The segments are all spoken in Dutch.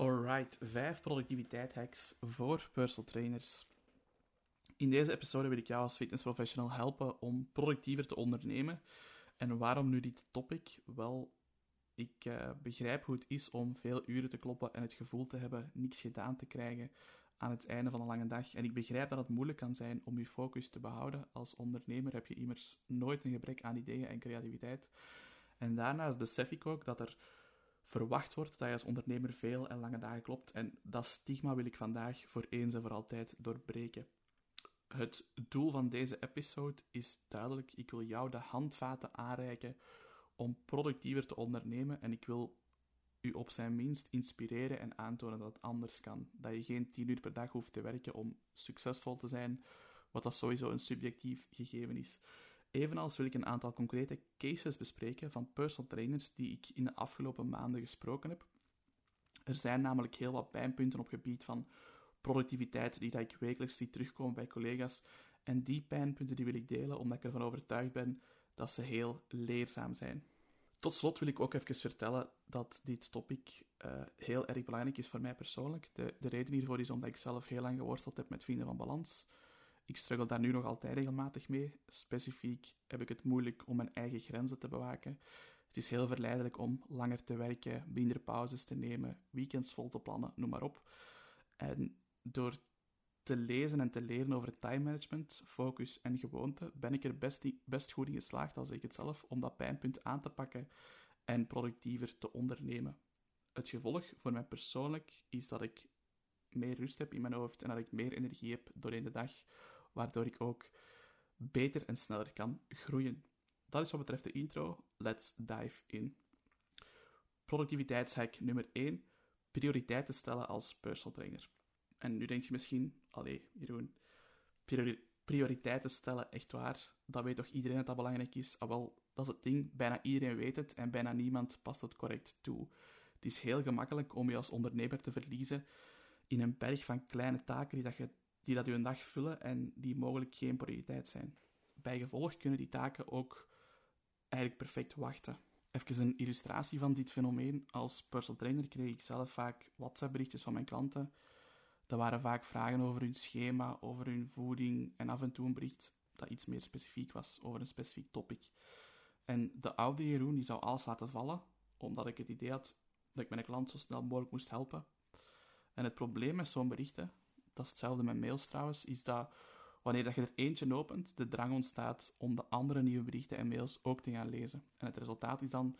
Alright, vijf productiviteit hacks voor personal trainers. In deze episode wil ik jou als fitnessprofessional helpen om productiever te ondernemen. En waarom nu dit topic? Wel, ik uh, begrijp hoe het is om veel uren te kloppen en het gevoel te hebben niks gedaan te krijgen aan het einde van een lange dag. En ik begrijp dat het moeilijk kan zijn om je focus te behouden. Als ondernemer heb je immers nooit een gebrek aan ideeën en creativiteit. En daarnaast besef ik ook dat er verwacht wordt dat je als ondernemer veel en lange dagen klopt. En dat stigma wil ik vandaag voor eens en voor altijd doorbreken. Het doel van deze episode is duidelijk. Ik wil jou de handvaten aanreiken om productiever te ondernemen en ik wil u op zijn minst inspireren en aantonen dat het anders kan. Dat je geen 10 uur per dag hoeft te werken om succesvol te zijn, wat dat sowieso een subjectief gegeven is. Evenals wil ik een aantal concrete cases bespreken van personal trainers die ik in de afgelopen maanden gesproken heb. Er zijn namelijk heel wat pijnpunten op gebied van productiviteit die ik wekelijks zie terugkomen bij collega's. En die pijnpunten die wil ik delen omdat ik ervan overtuigd ben dat ze heel leerzaam zijn. Tot slot wil ik ook even vertellen dat dit topic uh, heel erg belangrijk is voor mij persoonlijk. De, de reden hiervoor is omdat ik zelf heel lang geworsteld heb met Vrienden van Balans. Ik struggle daar nu nog altijd regelmatig mee. Specifiek heb ik het moeilijk om mijn eigen grenzen te bewaken. Het is heel verleidelijk om langer te werken, minder pauzes te nemen, weekends vol te plannen, noem maar op. En door te lezen en te leren over time management, focus en gewoonte, ben ik er best, best goed in geslaagd, als ik het zelf, om dat pijnpunt aan te pakken en productiever te ondernemen. Het gevolg voor mij persoonlijk is dat ik meer rust heb in mijn hoofd en dat ik meer energie heb doorheen de dag, waardoor ik ook beter en sneller kan groeien. Dat is wat betreft de intro. Let's dive in. Productiviteitshack nummer 1. Prioriteiten stellen als personal trainer. En nu denk je misschien, allee, Jeroen, prioriteiten stellen, echt waar, dat weet toch iedereen dat dat belangrijk is? Ah, wel, dat is het ding, bijna iedereen weet het en bijna niemand past het correct toe. Het is heel gemakkelijk om je als ondernemer te verliezen in een berg van kleine taken die dat, je, die dat je een dag vullen en die mogelijk geen prioriteit zijn. Bijgevolg kunnen die taken ook eigenlijk perfect wachten. Even een illustratie van dit fenomeen. Als personal trainer kreeg ik zelf vaak WhatsApp-berichtjes van mijn klanten dat waren vaak vragen over hun schema, over hun voeding en af en toe een bericht dat iets meer specifiek was over een specifiek topic. En de oude Jeroen die zou alles laten vallen, omdat ik het idee had dat ik mijn klant zo snel mogelijk moest helpen. En het probleem met zo'n berichten, dat is hetzelfde met mails trouwens, is dat wanneer dat je er eentje opent, de drang ontstaat om de andere nieuwe berichten en mails ook te gaan lezen. En het resultaat is dan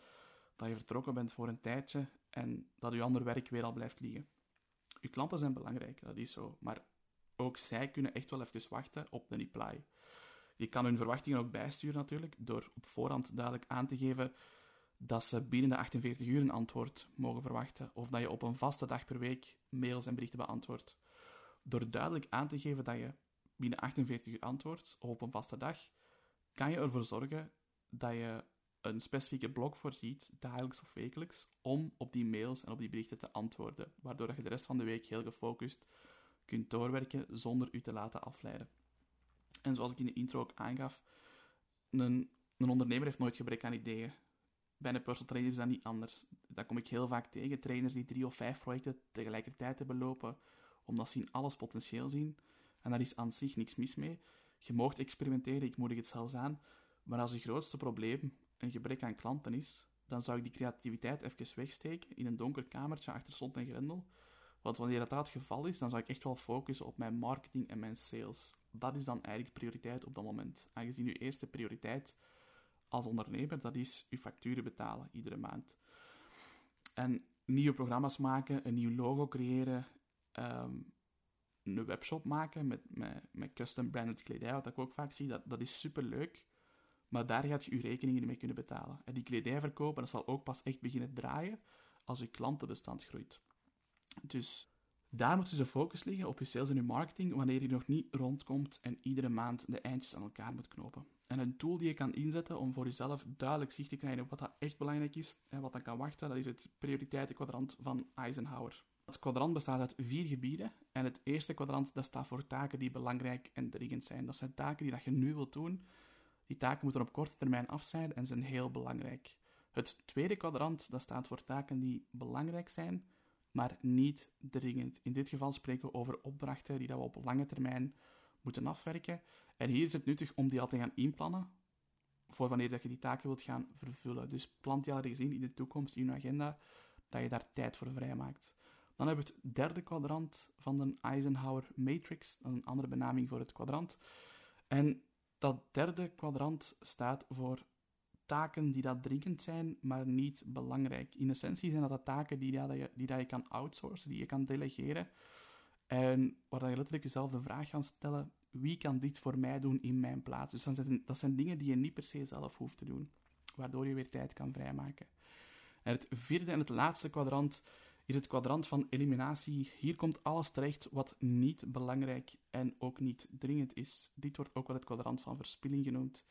dat je vertrokken bent voor een tijdje en dat je ander werk weer al blijft liggen. Je klanten zijn belangrijk, dat is zo. Maar ook zij kunnen echt wel even wachten op de reply. Je kan hun verwachtingen ook bijsturen natuurlijk, door op voorhand duidelijk aan te geven dat ze binnen de 48 uur een antwoord mogen verwachten, of dat je op een vaste dag per week mails en berichten beantwoordt. Door duidelijk aan te geven dat je binnen 48 uur antwoordt, of op een vaste dag, kan je ervoor zorgen dat je een specifieke blok voorziet, dagelijks of wekelijks, om op die mails en op die berichten te antwoorden, waardoor je de rest van de week heel gefocust kunt doorwerken zonder u te laten afleiden. En zoals ik in de intro ook aangaf, een, een ondernemer heeft nooit gebrek aan ideeën. Bij een personal trainer is dat niet anders. Dat kom ik heel vaak tegen. Trainers die drie of vijf projecten tegelijkertijd hebben lopen, omdat ze in alles potentieel zien. En daar is aan zich niks mis mee. Je moogt experimenteren, ik moedig het zelfs aan. Maar als je grootste probleem een gebrek aan klanten is, dan zou ik die creativiteit even wegsteken in een donker kamertje achter slot en grendel. Want wanneer dat, het geval is, dan zou ik echt wel focussen op mijn marketing en mijn sales. Dat is dan eigenlijk prioriteit op dat moment. Aangezien uw eerste prioriteit als ondernemer, dat is uw facturen betalen iedere maand. En nieuwe programma's maken, een nieuw logo creëren, ehm, een webshop maken met, met, custom branded kledij, wat ik ook vaak zie, dat, dat is super leuk. Maar daar gaat je je rekeningen mee kunnen betalen. En die kledij verkopen, dat zal ook pas echt beginnen draaien als je klantenbestand groeit. Dus daar moet dus de focus liggen op je sales en je marketing wanneer je nog niet rondkomt en iedere maand de eindjes aan elkaar moet knopen. En een tool die je kan inzetten om voor jezelf duidelijk zicht te krijgen op wat dat echt belangrijk is en wat dan kan wachten, dat is het prioriteitenkwadrant van Eisenhower. Het kwadrant bestaat uit vier gebieden en het eerste kwadrant dat staat voor taken die belangrijk en dringend zijn. Dat zijn taken die dat je nu wilt doen die taken moeten op korte termijn af zijn en zijn heel belangrijk. Het tweede kwadrant dat staat voor taken die belangrijk zijn, maar niet dringend. In dit geval spreken we over opdrachten die dat we op lange termijn moeten afwerken. En hier is het nuttig om die al te gaan inplannen voor wanneer dat je die taken wilt gaan vervullen. Dus plant die al ergens in de toekomst in je agenda, dat je daar tijd voor vrijmaakt. Dan hebben we het derde kwadrant van de Eisenhower Matrix. Dat is een andere benaming voor het kwadrant. En dat derde kwadrant staat voor taken die dat dringend zijn, maar niet belangrijk. In essentie zijn dat, dat taken die, dat je, die dat je kan outsourcen, die je kan delegeren. En waar je letterlijk jezelf de vraag kan stellen: wie kan dit voor mij doen in mijn plaats? Dus dat zijn, dat zijn dingen die je niet per se zelf hoeft te doen, waardoor je weer tijd kan vrijmaken. En het vierde en het laatste kwadrant is het kwadrant van eliminatie. Hier komt alles terecht wat niet belangrijk en ook niet dringend is. Dit wordt ook wel het kwadrant van verspilling genoemd.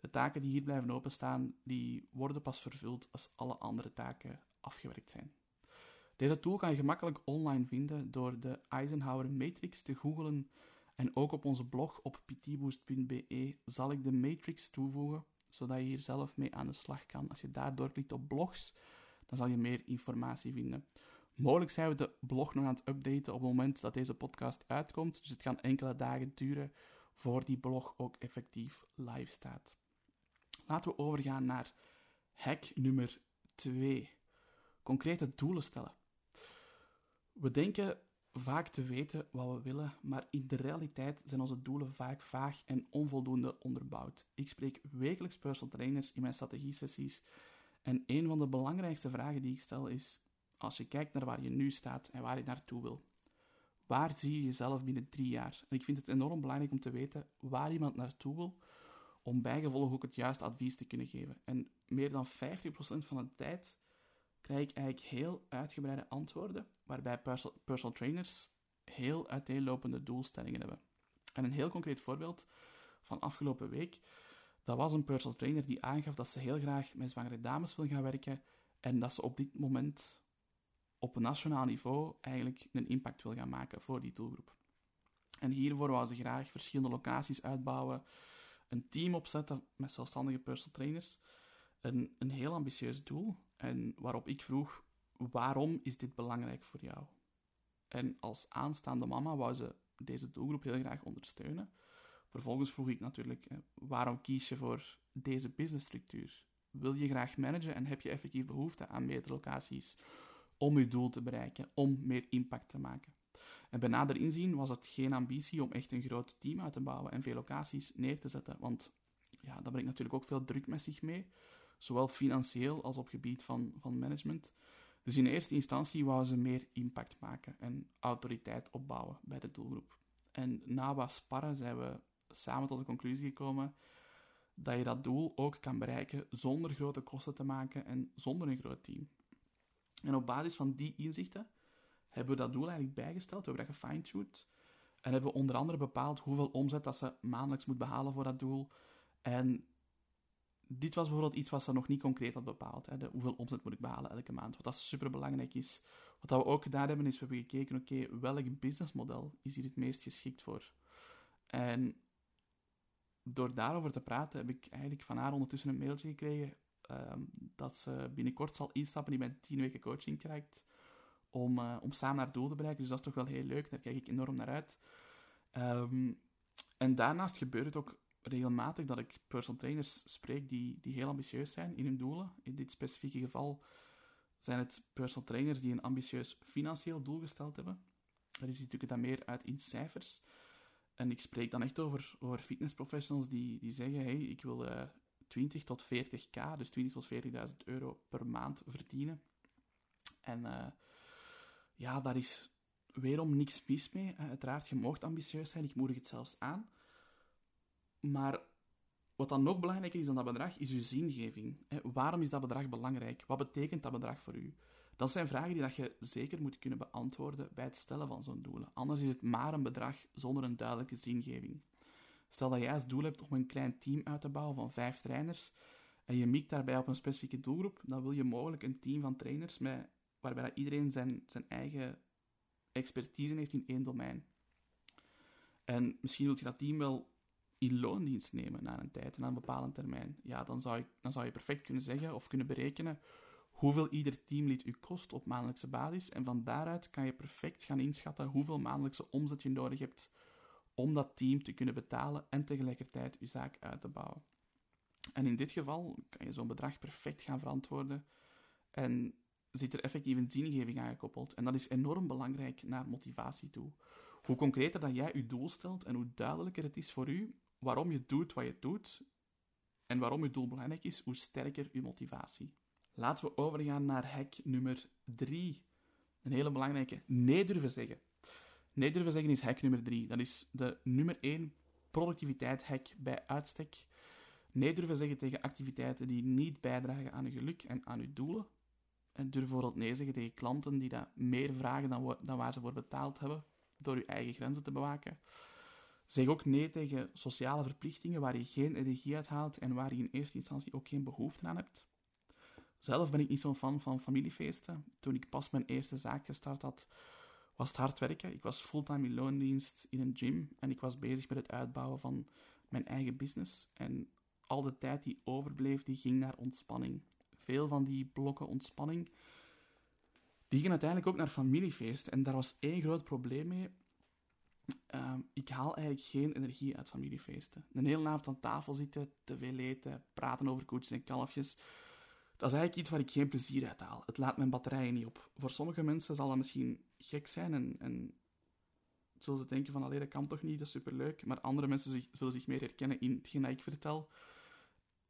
De taken die hier blijven openstaan, die worden pas vervuld als alle andere taken afgewerkt zijn. Deze tool kan je gemakkelijk online vinden door de Eisenhower Matrix te googlen en ook op onze blog op ptboost.be zal ik de matrix toevoegen, zodat je hier zelf mee aan de slag kan. Als je daar doorklikt op blogs, dan zal je meer informatie vinden. Mogelijk zijn we de blog nog aan het updaten op het moment dat deze podcast uitkomt, dus het kan enkele dagen duren voor die blog ook effectief live staat. Laten we overgaan naar hack nummer 2. Concrete doelen stellen. We denken vaak te weten wat we willen, maar in de realiteit zijn onze doelen vaak vaag en onvoldoende onderbouwd. Ik spreek wekelijks personal trainers in mijn strategie-sessies en een van de belangrijkste vragen die ik stel is: als je kijkt naar waar je nu staat en waar je naartoe wil, waar zie je jezelf binnen drie jaar? En ik vind het enorm belangrijk om te weten waar iemand naartoe wil, om bijgevolg ook het juiste advies te kunnen geven. En meer dan 50% van de tijd krijg ik eigenlijk heel uitgebreide antwoorden, waarbij personal trainers heel uiteenlopende doelstellingen hebben. En een heel concreet voorbeeld van afgelopen week, dat was een personal trainer die aangaf dat ze heel graag met zwangere dames wil gaan werken en dat ze op dit moment op een nationaal niveau eigenlijk een impact wil gaan maken voor die doelgroep. En hiervoor wou ze graag verschillende locaties uitbouwen, een team opzetten met zelfstandige personal trainers. Een, een heel ambitieus doel. En waarop ik vroeg, waarom is dit belangrijk voor jou? En als aanstaande mama wou ze deze doelgroep heel graag ondersteunen. Vervolgens vroeg ik natuurlijk, waarom kies je voor deze businessstructuur? Wil je graag managen en heb je effectief behoefte aan meerdere locaties om je doel te bereiken, om meer impact te maken? En bij nader inzien was het geen ambitie om echt een groot team uit te bouwen en veel locaties neer te zetten, want ja, dat brengt natuurlijk ook veel druk met zich mee, zowel financieel als op gebied van, van management. Dus in eerste instantie wou ze meer impact maken en autoriteit opbouwen bij de doelgroep. En na wat sparren zijn we samen tot de conclusie gekomen dat je dat doel ook kan bereiken zonder grote kosten te maken en zonder een groot team. En op basis van die inzichten hebben we dat doel eigenlijk bijgesteld, we hebben dat gefine-tuned. En hebben we onder andere bepaald hoeveel omzet dat ze maandelijks moet behalen voor dat doel. En dit was bijvoorbeeld iets wat ze nog niet concreet had bepaald. Hè, hoeveel omzet moet ik behalen elke maand? Wat dat super belangrijk is. Wat dat we ook gedaan hebben, is we hebben gekeken, oké, welk businessmodel is hier het meest geschikt voor? En door daarover te praten, heb ik eigenlijk van haar ondertussen een mailtje gekregen ehm, dat ze binnenkort zal instappen die mijn 10 weken coaching krijgt om, uh, om samen haar doel te bereiken. Dus dat is toch wel heel leuk, daar kijk ik enorm naar uit. Ehm, en daarnaast gebeurt het ook regelmatig dat ik personal trainers spreek die, die heel ambitieus zijn in hun doelen. In dit specifieke geval zijn het personal trainers die een ambitieus financieel doel gesteld hebben. Er is natuurlijk dan meer uit in cijfers. En ik spreek dan echt over, over fitnessprofessionals die, die zeggen: hey, ik wil uh, eh, 20 tot 40k, dus 20 tot 40.000 euro per maand verdienen. En uh, ja, daar is weerom niks mis mee. Uiteraard, je mocht ambitieus zijn, ik moedig het zelfs aan. Maar wat dan nog belangrijker is dan dat bedrag, is uw zingeving. Waarom is dat bedrag belangrijk? Wat betekent dat bedrag voor u? Dat zijn vragen die dat je zeker moet kunnen beantwoorden bij het stellen van zo'n doelen. Anders is het maar een bedrag zonder een duidelijke zingeving. Stel dat jij als doel hebt om een klein team uit te bouwen van vijf trainers en je mikt daarbij op een specifieke doelgroep, dan wil je mogelijk een team van trainers met, waarbij dat iedereen zijn, zijn eigen expertise heeft in één domein. En misschien wil je dat team wel in loondienst nemen na een tijd, na een bepaalde termijn. Ja, dan zou, je, dan zou je perfect kunnen zeggen of kunnen berekenen hoeveel ieder teamlid u kost op maandelijkse basis. En van daaruit kan je perfect gaan inschatten hoeveel maandelijkse omzet je nodig hebt om dat team te kunnen betalen en tegelijkertijd je zaak uit te bouwen. En in dit geval kan je zo'n bedrag perfect gaan verantwoorden en zit er effectief een zingeving aan gekoppeld. En dat is enorm belangrijk naar motivatie toe. Hoe concreter dat jij je doel stelt en hoe duidelijker het is voor u waarom je doet wat je doet en waarom je doel belangrijk is, hoe sterker je motivatie. Laten we overgaan naar hack nummer 3. Een hele belangrijke. Nee durven zeggen. Nee durven zeggen is hack nummer 3. Dat is de nummer 1 productiviteit hack bij uitstek. Nee durven zeggen tegen activiteiten die niet bijdragen aan je geluk en aan je doelen. En durf bijvoorbeeld nee zeggen tegen klanten die dat meer vragen dan, dan waar ze voor betaald hebben, door je eigen grenzen te bewaken. Zeg ook nee tegen sociale verplichtingen waar je geen energie uit haalt en waar je in eerste instantie ook geen behoefte aan hebt. Zelf ben ik niet zo'n fan van familiefeesten. Toen ik pas mijn eerste zaak gestart had, was het hard werken. Ik was fulltime in loondienst in een gym en ik was bezig met het uitbouwen van mijn eigen business. En al de tijd die overbleef, die ging naar ontspanning. Veel van die blokken ontspanning, die gingen uiteindelijk ook naar familiefeesten. En daar was één groot probleem mee. Ehm, ik haal eigenlijk geen energie uit familiefeesten. Een hele avond aan tafel zitten, te veel eten, praten over koetjes en kalfjes dat is eigenlijk iets waar ik geen plezier uit haal. Het laat mijn batterijen niet op. Voor sommige mensen zal dat misschien gek zijn en, en zullen ze denken van, allee, dat kan toch niet, dat is superleuk. Maar andere mensen zullen zich meer herkennen in hetgeen dat ik vertel.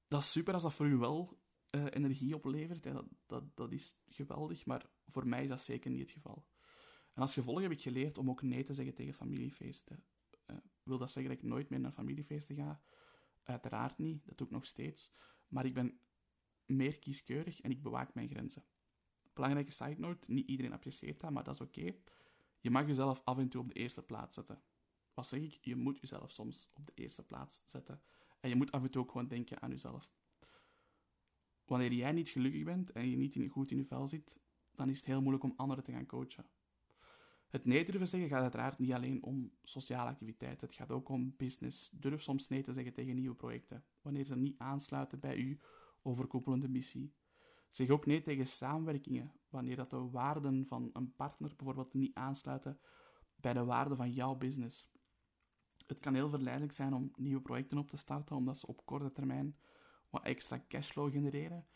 Dat is super als dat voor u wel uh, energie oplevert. Dat, dat, dat is geweldig, maar voor mij is dat zeker niet het geval. En als gevolg heb ik geleerd om ook nee te zeggen tegen familiefeesten. Uh, wil dat zeggen dat ik nooit meer naar familiefeesten ga? Uiteraard niet, dat doe ik nog steeds. Maar ik ben meer kieskeurig en ik bewaak mijn grenzen. Belangrijke side note, niet iedereen apprecieert dat, maar dat is oké. Je mag jezelf af en toe op de eerste plaats zetten. Wat zeg ik? Je moet jezelf soms op de eerste plaats zetten. En je moet af en toe ook gewoon denken aan jezelf. Wanneer jij niet gelukkig bent en je niet goed in je vel zit, dan is het heel moeilijk om anderen te gaan coachen. Het nee durven zeggen gaat uiteraard niet alleen om sociale activiteiten. Het gaat ook om business. Durf soms nee te zeggen tegen nieuwe projecten. Wanneer ze niet aansluiten bij u overkoepelende missie. Zeg ook nee tegen samenwerkingen, wanneer dat de waarden van een partner bijvoorbeeld niet aansluiten bij de waarden van jouw business. Het kan heel verleidelijk zijn om nieuwe projecten op te starten, omdat ze op korte termijn wat extra cashflow genereren.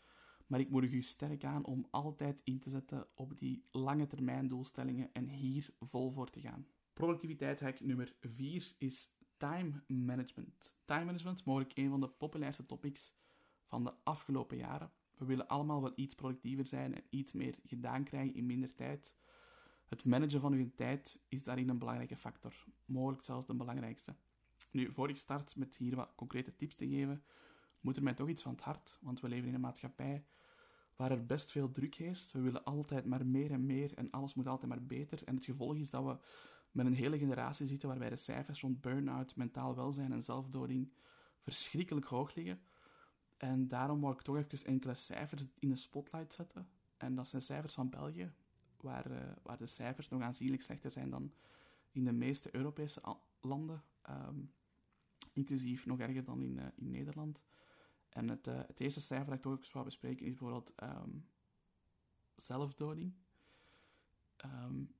Maar ik moedig u sterk aan om altijd in te zetten op die lange termijn doelstellingen en hier vol voor te gaan. Productiviteit hack nummer 4 is time management. Time management, mogelijk een van de populairste topics van de afgelopen jaren. We willen allemaal wel iets productiever zijn en iets meer gedaan krijgen in minder tijd. Het managen van uw tijd is daarin een belangrijke factor, mogelijk zelfs de belangrijkste. Nu, voor ik start met hier wat concrete tips te geven, moet er mij toch iets van het hart, want we leven in een maatschappij waar er best veel druk heerst. We willen altijd maar meer en meer en alles moet altijd maar beter. En het gevolg is dat we met een hele generatie zitten waarbij de cijfers rond burn-out, mentaal welzijn en zelfdoding verschrikkelijk hoog liggen. En daarom wou ik toch even enkele cijfers in de spotlight zetten. En dat zijn cijfers van België, waar, uh, waar de cijfers nog aanzienlijk slechter zijn dan in de meeste Europese landen. Um, inclusief nog erger dan in, uh, in Nederland. En het, uh, het eerste cijfer dat ik toch eens wou bespreken is bijvoorbeeld um, zelfdoding. Um,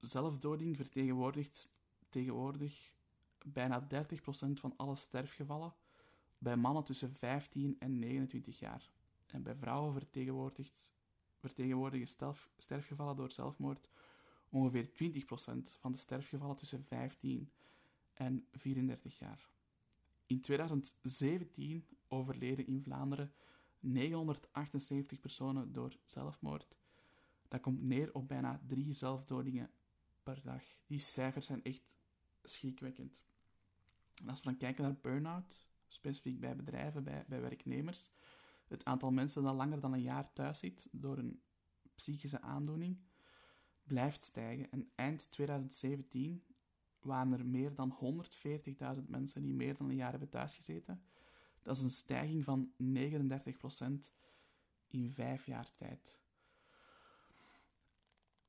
zelfdoding vertegenwoordigt tegenwoordig bijna 30% van alle sterfgevallen bij mannen tussen 15 en 29 jaar. En bij vrouwen vertegenwoordigt, vertegenwoordigen sterfgevallen door zelfmoord ongeveer 20% van de sterfgevallen tussen 15 en 34 jaar. In 2017 overleden in Vlaanderen 978 personen door zelfmoord. Dat komt neer op bijna drie zelfdodingen per dag. Die cijfers zijn echt schrikwekkend. En als we dan kijken naar burn-out, specifiek bij bedrijven, bij, bij werknemers. Het aantal mensen dat langer dan een jaar thuis zit door een psychische aandoening blijft stijgen. En eind 2017 waren er meer dan 140.000 mensen die meer dan een jaar hebben thuisgezeten. Dat is een stijging van 39% in vijf jaar tijd.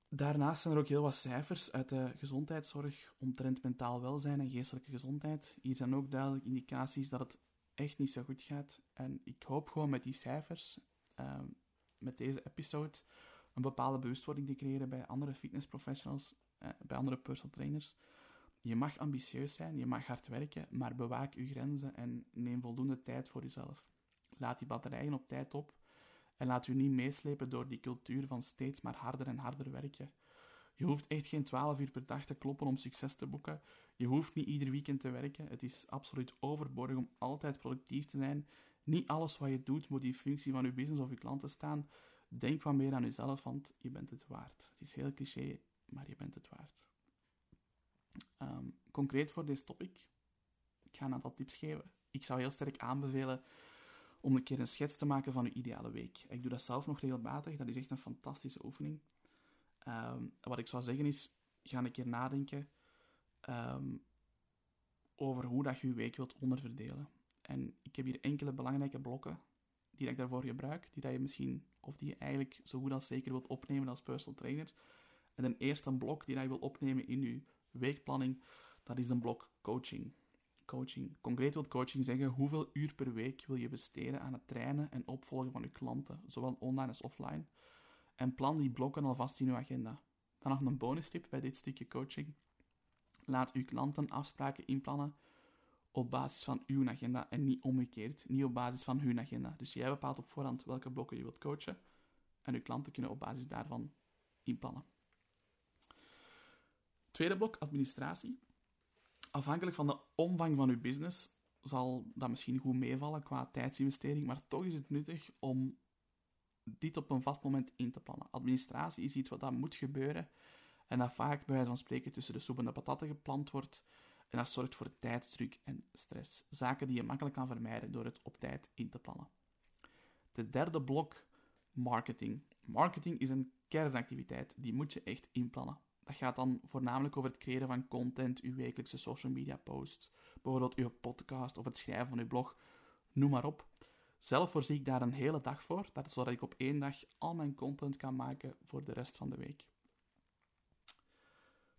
Daarnaast zijn er ook heel wat cijfers uit de gezondheidszorg omtrent mentaal welzijn en geestelijke gezondheid. Hier zijn ook duidelijk indicaties dat het echt niet zo goed gaat. En ik hoop gewoon met die cijfers, uh, met deze episode een bepaalde bewustwording te creëren bij andere fitnessprofessionals, eh, bij andere personal trainers. Je mag ambitieus zijn, je mag hard werken, maar bewaak je grenzen en neem voldoende tijd voor jezelf. Laat die batterijen op tijd op en laat u niet meeslepen door die cultuur van steeds maar harder en harder werken. Je hoeft echt geen 12 uur per dag te kloppen om succes te boeken. Je hoeft niet ieder weekend te werken. Het is absoluut overbodig om altijd productief te zijn. Niet alles wat je doet moet in functie van je business of je klanten staan. Denk wat meer aan jezelf, want je bent het waard. Het is heel cliché, maar je bent het waard. Ehm, concreet voor deze topic, ik ga een aantal tips geven. Ik zou heel sterk aanbevelen om een keer een schets te maken van je ideale week. Ik doe dat zelf nog regelmatig, dat is echt een fantastische oefening. Ehm, wat ik zou zeggen is, ga een keer nadenken ehm, over hoe dat je je week wilt onderverdelen. En ik heb hier enkele belangrijke blokken die ik daarvoor gebruik, die dat je misschien, of die je eigenlijk zo goed als zeker wilt opnemen als personal trainer. En een eerste blok die dat je wilt opnemen in je weekplanning, dat is een blok coaching. Coaching. Concreet wil coaching zeggen hoeveel uur per week wil je besteden aan het trainen en opvolgen van je klanten, zowel online als offline. En plan die blokken alvast in je agenda. Dan nog een bonus tip bij dit stukje coaching. Laat uw klanten afspraken inplannen op basis van uw agenda en niet omgekeerd, niet op basis van hun agenda. Dus jij bepaalt op voorhand welke blokken je wilt coachen en uw klanten kunnen op basis daarvan inplannen. Tweede blok, administratie. Afhankelijk van de omvang van uw business zal dat misschien goed meevallen qua tijdsinvestering, maar toch is het nuttig om dit op een vast moment in te plannen. Administratie is iets wat dat moet gebeuren en dat vaak bij wijze van spreken tussen de soep en de patatten gepland wordt en dat zorgt voor tijdsdruk en stress. Zaken die je makkelijk kan vermijden door het op tijd in te plannen. De derde blok, marketing. Marketing is een kernactiviteit, die moet je echt inplannen. Dat gaat dan voornamelijk over het creëren van content, uw wekelijkse social media posts, bijvoorbeeld uw podcast of het schrijven van uw blog, noem maar op. Zelf voorzie ik daar een hele dag voor, zodat ik op één dag al mijn content kan maken voor de rest van de week.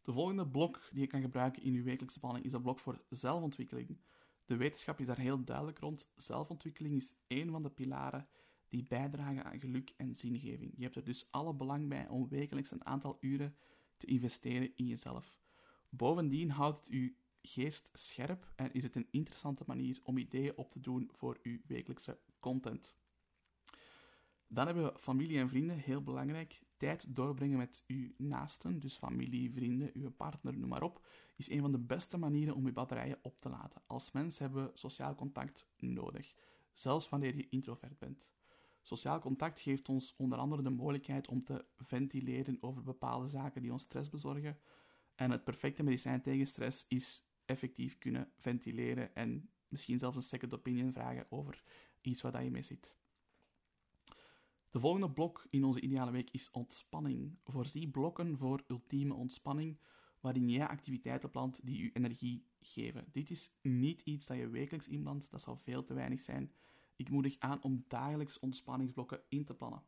De volgende blok die je kan gebruiken in je wekelijkse planning is dat blok voor zelfontwikkeling. De wetenschap is daar heel duidelijk rond. Zelfontwikkeling is één van de pilaren die bijdragen aan geluk en zingeving. Je hebt er dus alle belang bij om wekelijks een aantal uren te investeren in jezelf. Bovendien houdt het je geest scherp en is het een interessante manier om ideeën op te doen voor uw wekelijkse content. Dan hebben we familie en vrienden, heel belangrijk. Tijd doorbrengen met uw naasten, dus familie, vrienden, uw partner, noem maar op, is een van de beste manieren om uw batterijen op te laden. Als mens hebben we sociaal contact nodig, zelfs wanneer je introvert bent. Sociaal contact geeft ons onder andere de mogelijkheid om te ventileren over bepaalde zaken die ons stress bezorgen. En het perfecte medicijn tegen stress is effectief kunnen ventileren en misschien zelfs een second opinion vragen over iets waar je mee zit. De volgende blok in onze ideale week is ontspanning. Voorzie blokken voor ultieme ontspanning, waarin jij activiteiten plant die je energie geven. Dit is niet iets dat je wekelijks inplant, dat zal veel te weinig zijn. Ik moedig aan om dagelijks ontspanningsblokken in te plannen.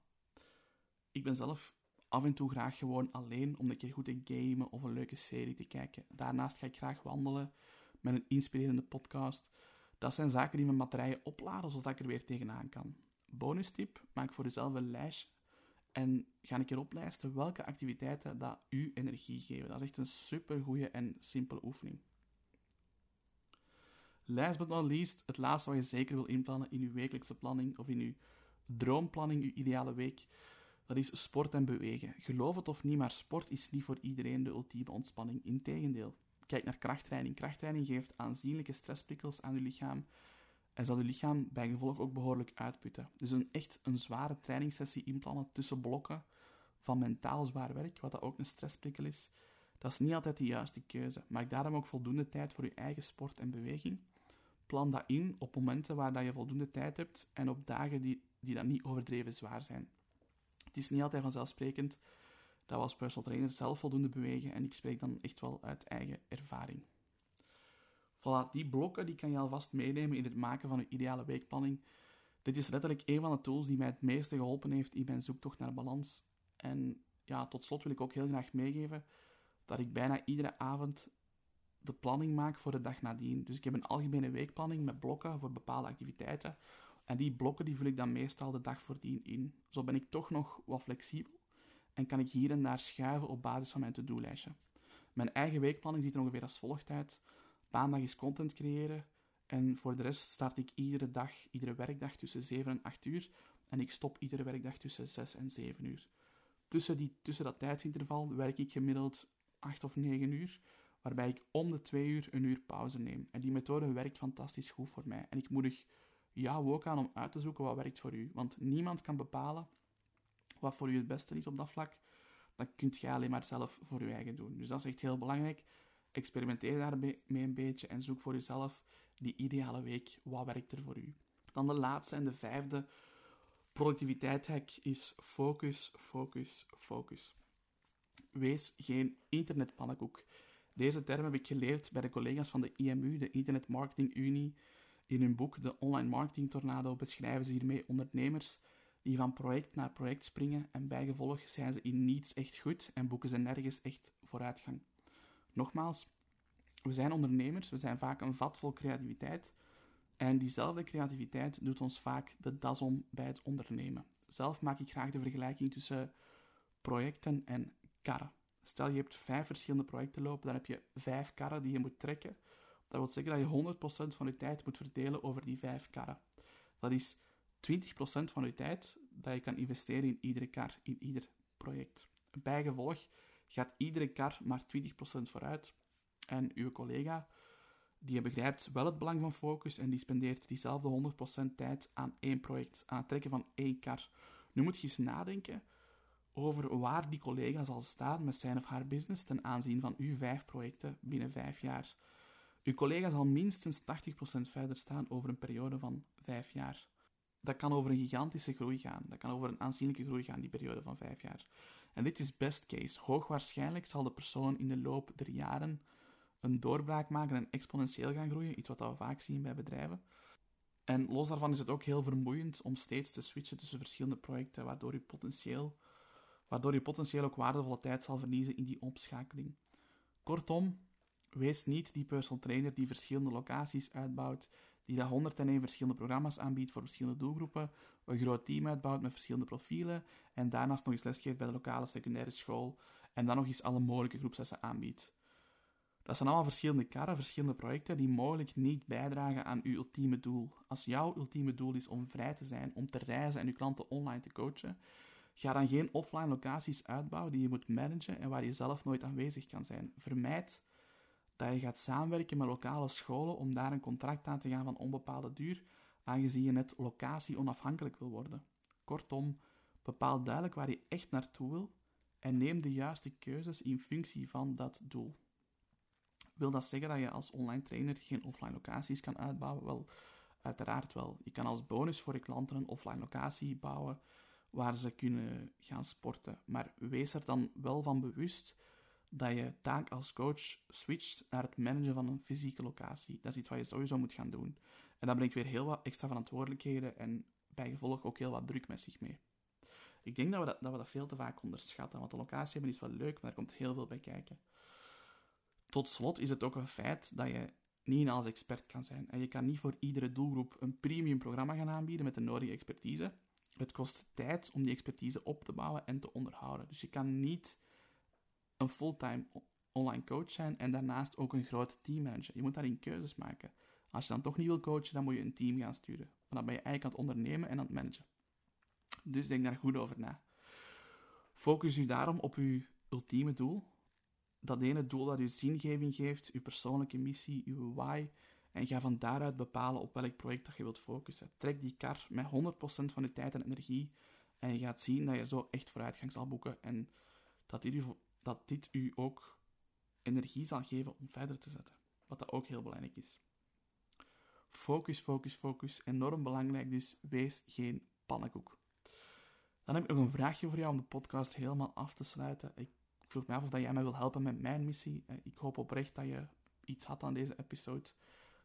Ik ben zelf af en toe graag gewoon alleen om een keer goed te gamen of een leuke serie te kijken. Daarnaast ga ik graag wandelen met een inspirerende podcast. Dat zijn zaken die mijn batterijen opladen zodat ik er weer tegenaan kan. Bonus tip: maak voor jezelf een lijstje en ga een keer oplijsten welke activiteiten dat u energie geven. Dat is echt een super goede en simpele oefening. Last but not least, het laatste wat je zeker wil inplannen in uw wekelijkse planning of in uw droomplanning, uw ideale week, dat is sport en bewegen. Geloof het of niet, maar sport is niet voor iedereen de ultieme ontspanning. Integendeel. Kijk naar krachttraining. Krachttraining geeft aanzienlijke stressprikkels aan uw lichaam en zal uw lichaam bij gevolg ook behoorlijk uitputten. Dus een echt een zware trainingssessie inplannen tussen blokken van mentaal zwaar werk, wat dat ook een stressprikkel is, dat is niet altijd de juiste keuze. Maak daarom ook voldoende tijd voor je eigen sport en beweging. Plan dat in op momenten waar dat je voldoende tijd hebt en op dagen die, die dan niet overdreven zwaar zijn. Het is niet altijd vanzelfsprekend dat we als personal trainer zelf voldoende bewegen en ik spreek dan echt wel uit eigen ervaring. Voilà, die blokken die kan je alvast meenemen in het maken van je ideale weekplanning. Dit is letterlijk een van de tools die mij het meeste geholpen heeft in mijn zoektocht naar balans. En ja, tot slot wil ik ook heel graag meegeven dat ik bijna iedere avond de planning maak voor de dag nadien. Dus ik heb een algemene weekplanning met blokken voor bepaalde activiteiten. En die blokken die vul ik dan meestal de dag voordien in. Zo ben ik toch nog wat flexibel en kan ik hier en daar schuiven op basis van mijn to-do-lijstje. Mijn eigen weekplanning ziet er ongeveer als volgt uit. Maandag is content creëren en voor de rest start ik iedere dag, iedere werkdag tussen 7 en 8 uur en ik stop iedere werkdag tussen 6 en 7 uur. Tussen, die, tussen dat tijdsinterval werk ik gemiddeld 8 of 9 uur, waarbij ik om de 2 uur een uur pauze neem. En die methode werkt fantastisch goed voor mij. En ik moedig jou ook aan om uit te zoeken wat werkt voor u. Want niemand kan bepalen wat voor u het beste is op dat vlak. Dat kunt jij alleen maar zelf voor je eigen doen. Dus dat is echt heel belangrijk. Experimenteer daarmee een beetje en zoek voor jezelf die ideale week. Wat werkt er voor u? Dan de laatste en de vijfde productiviteit is focus, focus, focus. Wees geen internetpannenkoek. Deze term heb ik geleerd bij de collega's van de IMU, de Internet Marketing Unie. In hun boek De Online Marketing Tornado beschrijven ze hiermee ondernemers die van project naar project springen en bijgevolg zijn ze in niets echt goed en boeken ze nergens echt vooruitgang. Nogmaals, we zijn ondernemers, we zijn vaak een vat vol creativiteit en diezelfde creativiteit doet ons vaak de das om bij het ondernemen. Zelf maak ik graag de vergelijking tussen projecten en karren. Stel je hebt vijf verschillende projecten lopen, dan heb je vijf karren die je moet trekken. Dat wil zeggen dat je 100% van je tijd moet verdelen over die vijf karren. Dat is 20% van je tijd dat je kan investeren in iedere kar, in ieder project. Bijgevolg gaat iedere kar maar 20% vooruit. En uw collega, die begrijpt wel het belang van focus en die spendeert diezelfde 100% tijd aan één project, aan het trekken van één kar. Nu moet je eens nadenken over waar die collega zal staan met zijn of haar business ten aanzien van uw vijf projecten binnen vijf jaar. Uw collega zal minstens 80% verder staan over een periode van vijf jaar dat kan over een gigantische groei gaan. Dat kan over een aanzienlijke groei gaan, die periode van vijf jaar. En dit is best case. Hoogwaarschijnlijk zal de persoon in de loop der jaren een doorbraak maken en exponentieel gaan groeien. Iets wat we vaak zien bij bedrijven. En los daarvan is het ook heel vermoeiend om steeds te switchen tussen verschillende projecten, waardoor je potentieel, waardoor je potentieel ook waardevolle tijd zal verliezen in die opschakeling. Kortom, wees niet die personal trainer die verschillende locaties uitbouwt, die dat 101 verschillende programma's aanbiedt voor verschillende doelgroepen, een groot team uitbouwt met verschillende profielen en daarnaast nog eens lesgeeft bij de lokale secundaire school en dan nog eens alle mogelijke groepslessen aanbiedt. Dat zijn allemaal verschillende karren, verschillende projecten die mogelijk niet bijdragen aan uw ultieme doel. Als jouw ultieme doel is om vrij te zijn, om te reizen en uw klanten online te coachen, ga dan geen offline locaties uitbouwen die je moet managen en waar je zelf nooit aanwezig kan zijn. Vermijd dat je gaat samenwerken met lokale scholen om daar een contract aan te gaan van onbepaalde duur, aangezien je net locatie onafhankelijk wil worden. Kortom, bepaal duidelijk waar je echt naartoe wil en neem de juiste keuzes in functie van dat doel. Wil dat zeggen dat je als online trainer geen offline locaties kan uitbouwen? Wel, uiteraard wel. Je kan als bonus voor je klanten een offline locatie bouwen waar ze kunnen gaan sporten. Maar wees er dan wel van bewust dat je taak als coach switcht naar het managen van een fysieke locatie. Dat is iets wat je sowieso moet gaan doen. En dat brengt weer heel wat extra verantwoordelijkheden en bijgevolg ook heel wat druk met zich mee. Ik denk dat we dat, dat we dat veel te vaak onderschatten, want de locatie hebben is wel leuk, maar er komt heel veel bij kijken. Tot slot is het ook een feit dat je niet als expert kan zijn. En je kan niet voor iedere doelgroep een premium programma gaan aanbieden met de nodige expertise. Het kost tijd om die expertise op te bouwen en te onderhouden. Dus je kan niet een fulltime online coach zijn en daarnaast ook een groot teammanager. Je moet daarin keuzes maken. Als je dan toch niet wil coachen, dan moet je een team gaan sturen. Maar dan ben je eigenlijk aan het ondernemen en aan het managen. Dus denk daar goed over na. Focus u daarom op uw ultieme doel. Dat ene doel dat u zingeving geeft, uw persoonlijke missie, uw why. En ga van daaruit bepalen op welk project dat je wilt focussen. Trek die kar met 100% van je tijd en energie. En je gaat zien dat je zo echt vooruitgang zal boeken. En dat dit u dit u ook energie zal geven om verder te zetten. Wat dat ook heel belangrijk is. Focus, focus, focus. Enorm belangrijk dus. Wees geen pannenkoek. Dan heb ik nog een vraagje voor jou om de podcast helemaal af te sluiten. Ik vroeg me af of jij mij wil helpen met mijn missie. Eh, ik hoop oprecht dat je iets had aan deze episode.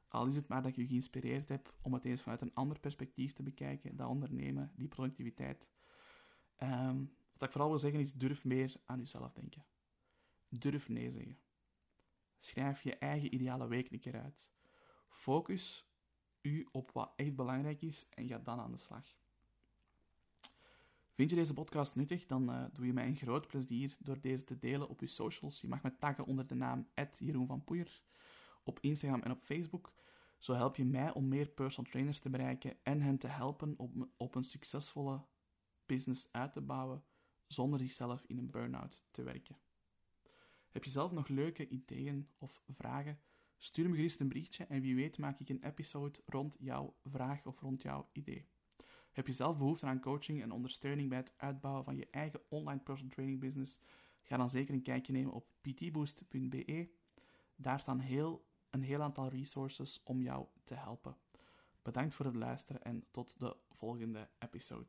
Al is het maar dat ik je geïnspireerd heb om het eens vanuit een ander perspectief te bekijken. Dat ondernemen, die productiviteit. Um, wat ik vooral wil zeggen is, durf meer aan jezelf denken. Durf nee zeggen. Schrijf je eigen ideale week een uit. Focus u op wat echt belangrijk is en ga dan aan de slag. Vind je deze podcast nuttig, dan uh, doe je mij een groot plezier door deze te delen op je socials. Je mag me taggen onder de naam Jeroen van Poeier op Instagram en op Facebook. Zo help je mij om meer personal trainers te bereiken en hen te helpen om op een succesvolle business uit te bouwen zonder zichzelf in een burn-out te werken. Heb je zelf nog leuke ideeën of vragen? Stuur me gerust een berichtje en wie weet maak ik een episode rond jouw vraag of rond jouw idee. Heb je zelf behoefte aan coaching en ondersteuning bij het uitbouwen van je eigen online personal training business? Ga dan zeker een kijkje nemen op ptboost.be. Daar staan heel, een heel aantal resources om jou te helpen. Bedankt voor het luisteren en tot de volgende episode.